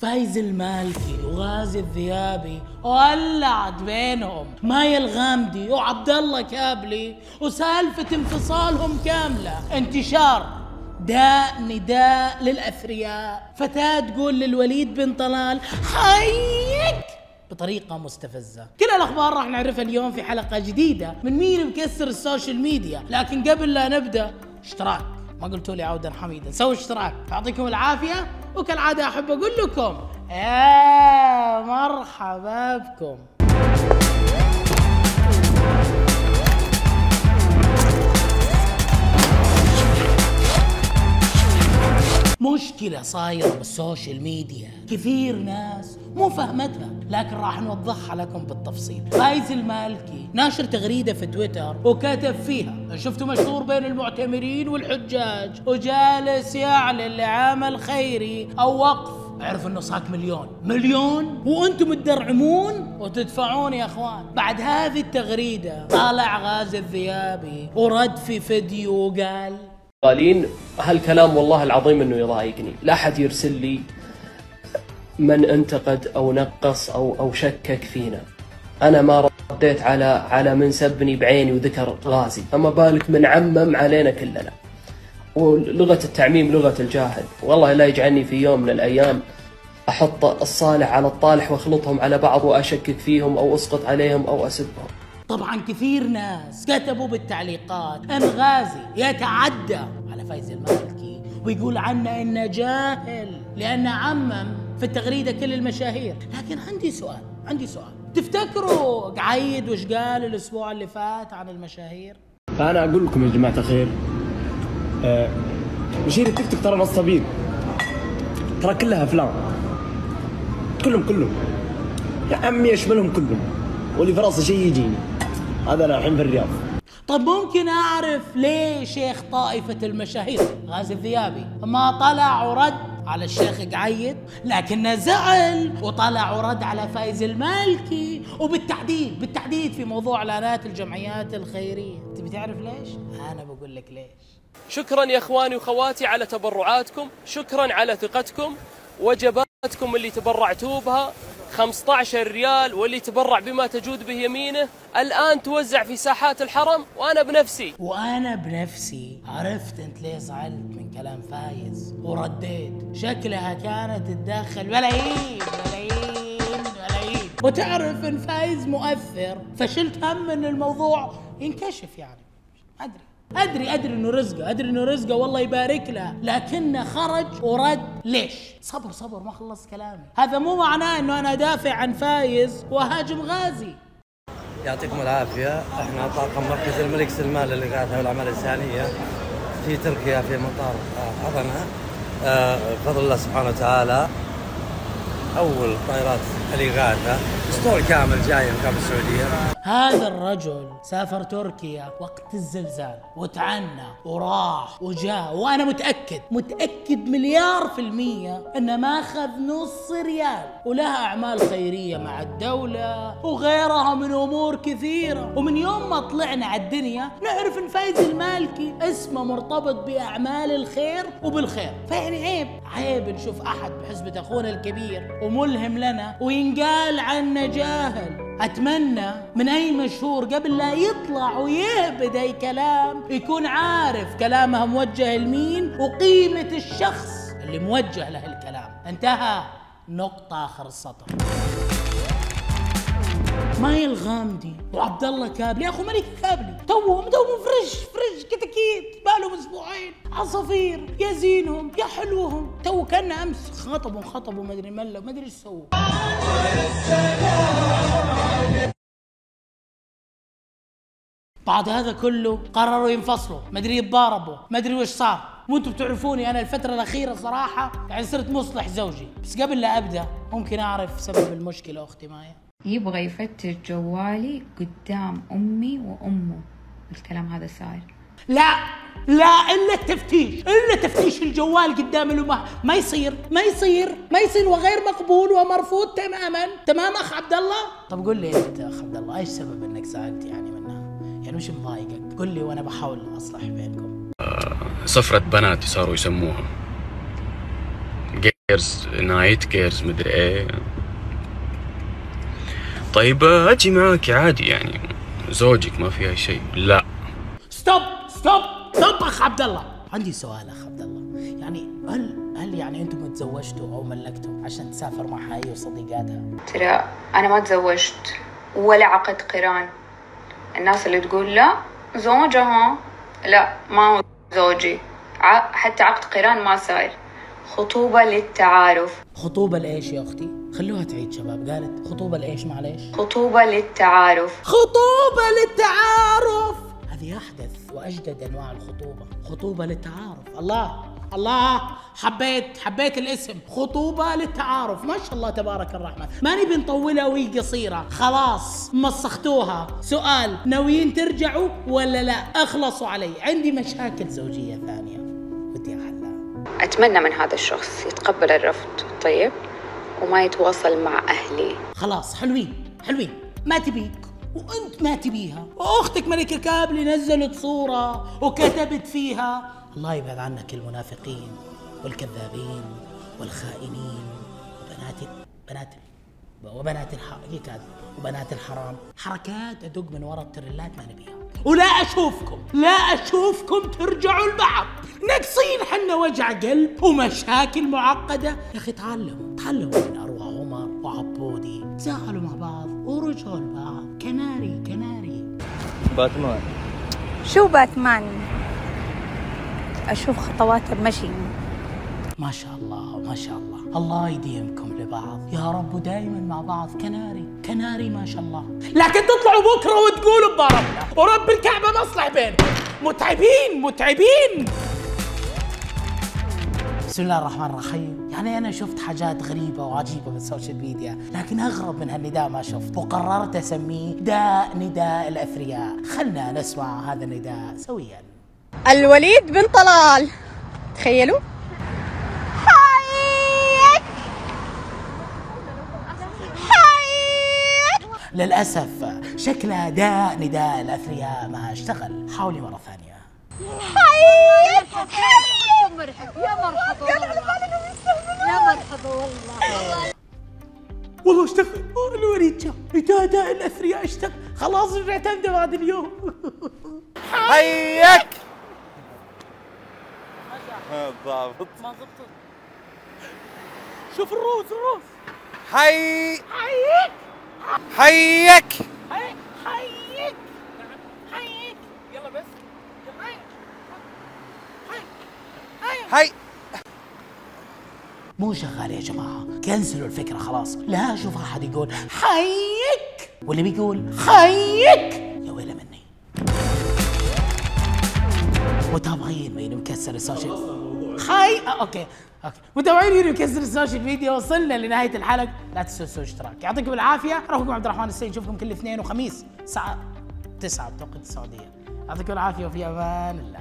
فايز المالكي وغازي الذيابي ولعت بينهم. ماي الغامدي وعبد الله كابلي وسالفة انفصالهم كاملة. انتشار داء نداء للأثرياء. فتاة تقول للوليد بن طلال حيك! بطريقة مستفزة. كل الأخبار راح نعرفها اليوم في حلقة جديدة من مين مكسر ال social media. لكن قبل لا نبدأ اشتراك. ما قلتوا لي عودا حميدا. سووا اشتراك. يعطيكم العافية وكالعادة أحب أقول لكم يا مرحبا بكم. مشكلة صايرة بال social media. كثير ناس مو فهمتها لكن راح نوضحها لكم بالتفصيل. فايز المالكي ناشر تغريدة في تويتر وكتب فيها شفتوا مشهور بين المعتمرين والحجاج وجالس يعلن لعمل خيري أو وقف. اعرف إنه صاك مليون. مليون؟ وأنتم تدرعمون؟ وتدفعون يا أخوان. بعد هذه التغريدة طالع غازي الذيابي ورد في فيديو وقال قالين هالكلام والله العظيم إنه يضايقني. لا أحد يرسل لي من انتقد أو نقص أو أو شكك فينا. أنا ما رديت على على من سبني بعيني وذكر غازي. فما بالك من عمم علينا كلنا. ولغة التعميم لغة الجاهل. والله لا يجعلني في يوم من الأيام أحط الصالح على الطالح وأخلطهم على بعض وأشكك فيهم أو أسقط عليهم أو أسبهم. طبعا كثير ناس كتبوا بالتعليقات أن غازي يتعدى على فايز المالكي ويقول عنه إنه جاهل لأنه عمم في التغريدة كل المشاهير. لكن عندي سؤال عندي سؤال. تفتكروا قعيد وش قال الأسبوع اللي فات عن المشاهير؟ فانا أقول لكم يا جماعة الخير آه مشير التيك توك ترى نصابين. ترى كلها أفلام. كلهم كلهم. يا عمي يشملهم كلهم. واللي في راسه شيء يجيني. هذا أنا الحين في الرياض. طب ممكن أعرف ليه شيخ طائفة المشاهير؟ غازي الذيابي. ما طلع ورد على الشيخ قعيد لكنه زعل وطلع ورد على فايز المالكي. وبالتحديد بالتحديد في موضوع إعلانات الجمعيات الخيرية. تبي تعرف ليش؟ أنا بقول لك ليش. شكرا يا إخواني وأخواتي على تبرعاتكم شكرا على ثقتكم وجباتكم اللي تبرعتوا بها 15 ريال واللي تبرع بما تجود به يمينه الآن توزع في ساحات الحرم وأنا بنفسي. وأنا بنفسي عرفت أنت ليه زعلت من كلام فايز ورديت. شكلها كانت تتدخل. ملايين ملايين ملايين. وتعرف أن فايز مؤثر فشلت هم إن الموضوع ينكشف يعني. أدري. أدري أدري إنه رزقه أدري إنه رزقه والله يبارك له لكنه خرج ورد. ليش؟ صبر صبر ما خلصت كلامي. هذا مو معناه إنه أنا ادافع عن فايز واهاجم غازي. يعطيكم العافية. إحنا طاقم مركز الملك سلمان للإغاثة والأعمال الإنسانية في تركيا في مطار أضنا آه، بفضل الله سبحانه وتعالى. أول طائرات الإغاثة أسطول كامل جاي من كامل السعودية. هذا الرجل سافر تركيا وقت الزلزال وتعنى وراح وجاء وأنا متأكد متأكد مليار في المية انه ما أخذ نص ريال ولها أعمال خيرية مع الدولة وغيرها من أمور كثيرة. ومن يوم ما طلعنا على الدنيا نعرف إن فايز المالكي اسمه مرتبط بأعمال الخير وبالخير. فيعني عيب عيب نشوف أحد بحسبة أخونا الكبير وملهم لنا وينقال عنه جاهل. أتمنى من أي مشهور قبل لا يطلع ويهبد اي كلام يكون عارف كلامه موجه لمين وقيمة الشخص اللي موجه له الكلام. انتهى نقطة آخر السطر. ماي الغامدي وعبد الله كابلي يا أخو ملك كابلي. توهم توهم fresh fresh كتاكيت بالهم أسبوعين. عصافير يا زينهم يا حلوهم. تو كان أمس خطبوا خطبوا ما أدري ملكوا ما أدري إيش سووا بعد هذا كله قرروا ينفصلوا. ما أدري يتضاربوا ما أدري وش صار. وأنتم بتعرفوني أنا الفترة الأخيرة صراحة يعني صرت مصلح زوجي. بس قبل لا أبدأ ممكن أعرف سبب المشكلة أختي مايا يبغى يفتش جوالي قدام أمي وأمه. الكلام هذا صاير. لا لا إلا التفتيش إلا تفتيش الجوال قدام الامه ما يصير ما يصير ما يصير وغير مقبول ومرفوض تماما. تمام أخ عبد الله طب قول لي أنت أخ عبد الله إيش سبب إنك زعلت يعني منها؟ يعني وش مضايقك؟ قول لي وأنا بحاول أصلح بينكم. سفرة بنات صاروا يسموها. girls night girls مدري إيه. طيب أجي معك عادي يعني. زوجك ما فيها شيء. لا. stop stop stop أخ عبد الله عندي سؤال أخ عبد الله يعني هل هل يعني أنتم تزوجتوا أو ملكتوا عشان تسافر معها هي وصديقاتها؟ ترى أنا ما تزوجت ولا عقد قران. الناس اللي تقول لا زوجها. لا ما هو زوجي. ع- حتى عقد قران ما صاير. خطوبة للتعارف. خطوبة لإيش يا أختي؟ خلوها تعيد شباب. قالت خطوبة لإيش؟ معليش؟ خطوبة للتعارف. خطوبة للتعارف. هذه أحدث وأجدد أنواع الخطوبة. خطوبة للتعارف. الله الله. حبيت حبيت الاسم. خطوبة للتعارف. ما شاء الله تبارك الرحمن. ما نبي نطولها وهي قصيرة. خلاص مسختوها سؤال ناويين ترجعوا ولا لا؟ أخلصوا علي. عندي مشاكل زوجية ثانية. ودي أحلها أتمنى من هذا الشخص يتقبل الرفض. طيب؟ وما يتواصل مع أهلي. خلاص حلوين حلوين. ما تبيك وأنت ما تبيها. وأختك ملك الكابلي نزلت صورة وكتبت فيها. الله يبعد عنك المنافقين والكذابين والخائنين. وبنات بنات وبنات الحرام وبنات الحرام. حركات أدق من ورا التريلات ما نبيها. ولا أشوفكم لا أشوفكم ترجعوا لبعض. ناقصين حنا وجع قلب ومشاكل معقدة. يا أخي تعلموا تعلموا من أروى عمر وعبودي. تزاعلوا مع بعض ورجعوا لبعض. كناري كناري. باتمان. شو باتمان؟ أشوف خطواته بمشي. ما شاء الله ما شاء الله. الله يديمكم لبعض. يا رب دائما مع بعض. كناري كناري ما شاء الله. لكن تطلعوا بكرة وتقولوا بضربنا ورب الكعبة مصلح بينكم. متعبين متعبين. بسم الله الرحمن الرحيم. يعني أنا شفت حاجات غريبة وعجيبة بالسوشيال ميديا لكن أغرب من هالنداء ما شفت. وقررت أسميه داء نداء الأثرياء. خلنا نسمع هذا النداء سويا. الوليد بن طلال. تخيلوا حيك حيك للأسف شكلها داء نداء الأثرياء ما اشتغل. حاولي مرة ثانية. حيك مرحبا يا مرحبا يا مرحبا والله والله اشتغل الوريد جاء نداء داء الأثرياء اشتغل. خلاص رجعت أندم هذا اليوم. حيك ضابط ما ضبطت شوف الروس الروس حي! حيك حيك. حيك حيك يلا بس حي. مو شغال يا جماعة. كنسلوا الفكرة خلاص. لا أشوف أحد يقول حيك. واللي بيقول حيك. يا ويلة مني. متابعين مين مكسر السوشيال حي آه، okay. okay. متابعين مين مكسر ال social media وصلنا لنهاية الحلقة. لا تنسوا تسووا اشتراك. يعطيكم العافية. اخوكم عبد الرحمن السيد. نشوفكم كل اثنين وخميس الساعة 9 بتوقيت السعودية. يعطيكم العافية وفي أمان الله.